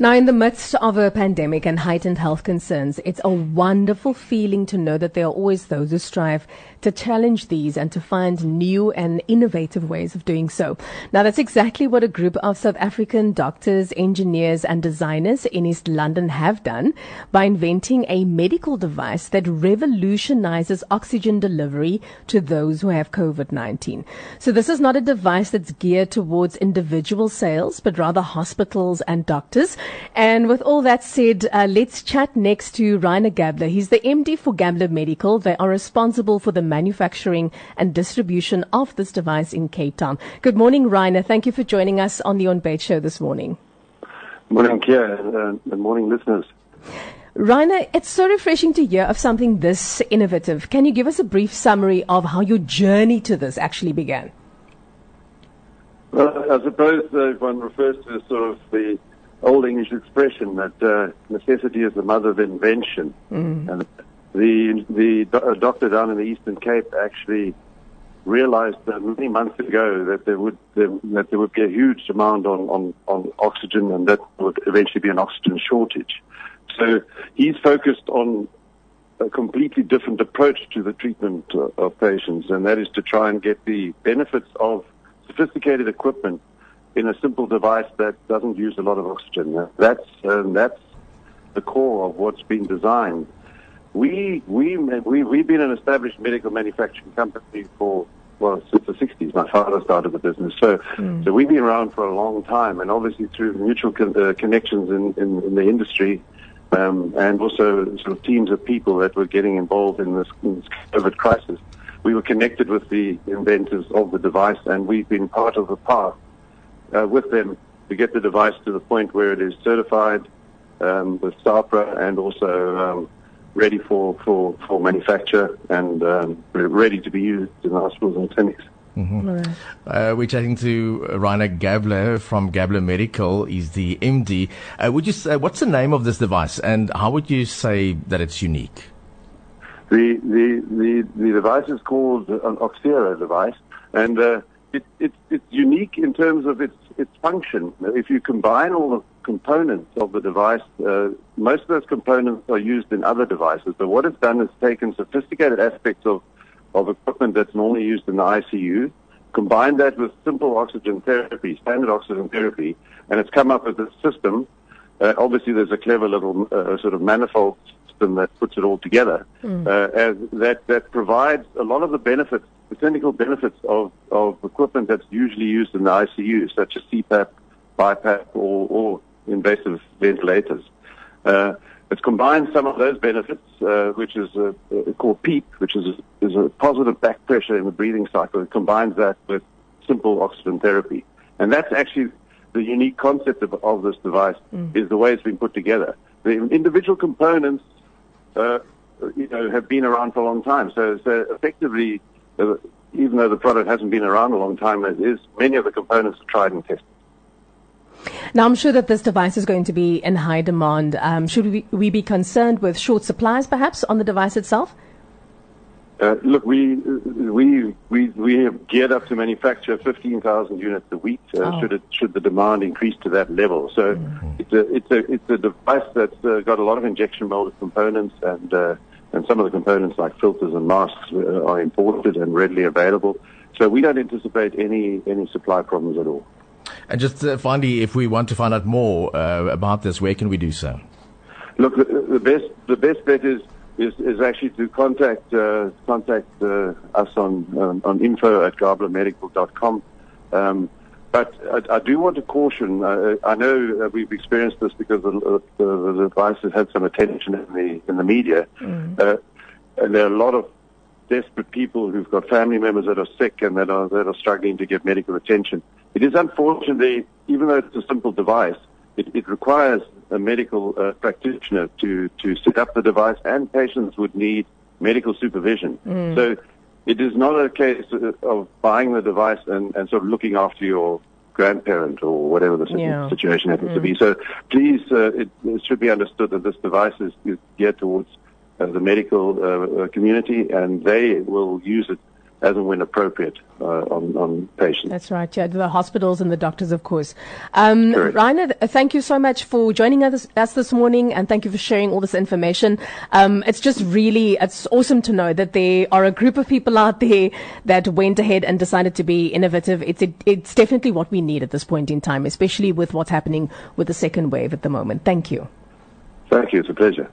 Now, in the midst of a pandemic and heightened health concerns, it's a wonderful feeling to know that there are always those who strive to challenge these and to find new and innovative ways of doing so. Now, that's exactly what a group of South African doctors, engineers, and designers in East London have done by inventing a medical device that revolutionizes oxygen delivery to those who have COVID 19. So, this is not a device that's geared towards individual sales, but rather hospitals and doctors. And with all that said, uh, let's chat next to Rainer Gabler. He's the MD for Gabler Medical. They are responsible for the manufacturing and distribution of this device in Cape Town. Good morning, Rainer. Thank you for joining us on the On Bait Show this morning. Morning, Kia, uh, morning, listeners. Rainer, it's so refreshing to hear of something this innovative. Can you give us a brief summary of how your journey to this actually began? Well, I suppose uh, if one refers to sort of the old English expression that uh, necessity is the mother of invention. Mm. And the the do- uh, doctor down in the Eastern Cape actually realized many months ago that there would that there would be a huge demand on, on, on oxygen and that would eventually be an oxygen shortage. So he's focused on a completely different approach to the treatment uh, of patients, and that is to try and get the benefits of sophisticated equipment in a simple device that doesn't use a lot of oxygen. That's um, that's the core of what's been designed. We we we we've been an established medical manufacturing company for well since the 60s. My father started the business, so mm. so we've been around for a long time, and obviously through mutual con- uh, connections in, in, in the industry. Um, and also sort of teams of people that were getting involved in this, in this COVID crisis. We were connected with the inventors of the device, and we've been part of the path uh, with them to get the device to the point where it is certified um, with SAHPRA and also um, ready for, for, for manufacture and um, ready to be used in hospitals and clinics. Mm-hmm. Right. Uh, we're chatting to Rainer Gabler from Gabler Medical. He's the MD. Uh, would you say, what's the name of this device and how would you say that it's unique? The, the, the, the device is called an Oxera device and uh, it, it, it's unique in terms of its, its function. If you combine all the components of the device, uh, most of those components are used in other devices. But what it's done is taken sophisticated aspects of, of equipment that's normally used in the ICU, combined that with simple oxygen therapy, standard oxygen therapy, and it's come up with a system. Uh, obviously, there's a clever little uh, sort of manifold system that puts it all together, mm. as that that provides a lot of the benefits the clinical benefits of, of equipment that's usually used in the ICU, such as CPAP, BiPAP, or, or invasive ventilators. Uh, it's combined some of those benefits, uh, which is uh, called PEEP, which is a, is a positive back pressure in the breathing cycle. It combines that with simple oxygen therapy. And that's actually the unique concept of, of this device mm. is the way it's been put together. The individual components, uh, you know, have been around for a long time. So, so effectively, even though the product hasn't been around a long time as is, many of the components are tried and tested. Now, I'm sure that this device is going to be in high demand. Um, should we, we, be concerned with short supplies, perhaps, on the device itself? Uh, look, we, we, we, we have geared up to manufacture 15,000 units a week uh, oh. should, it, should the demand increase to that level. So mm-hmm. it's, a, it's, a, it's a device that's uh, got a lot of injection molded components and uh, and some of the components like filters and masks uh, are imported and readily available. So we don't anticipate any any supply problems at all. And just uh, finally, if we want to find out more uh, about this, where can we do so? Look, the, the best the best bet is is, is actually to contact uh, contact uh, us on um, on info at gablermedical.com. Um, but I, I, do want to caution. Uh, I know we've experienced this because the, the, the device has had some attention in the in the media, mm. uh, and there are a lot of desperate people who've got family members that are sick and that are that are struggling to get medical attention. It is unfortunately, even though it's a simple device, it, it requires a medical uh, practitioner to to set up the device, and patients would need medical supervision. Mm. So it is not a case of buying the device and, and sort of looking after your grandparent or whatever the yeah. situation happens mm. to be. Mm. So please, uh, it, it, should be understood that this device is, is geared towards uh, the medical uh, uh, community and they will use it as and when appropriate uh, on, on patients. That's right, yeah, the hospitals and the doctors, of course. Um. Rainer, thank you so much for joining us, us this morning and thank you for sharing all this information. Um, it's just really, it's awesome to know that there are a group of people out there that went ahead and decided to be innovative. It's, it, it's definitely what we need at this point in time, especially with what's happening with the second wave at the moment. Thank you. Thank you. It's a pleasure.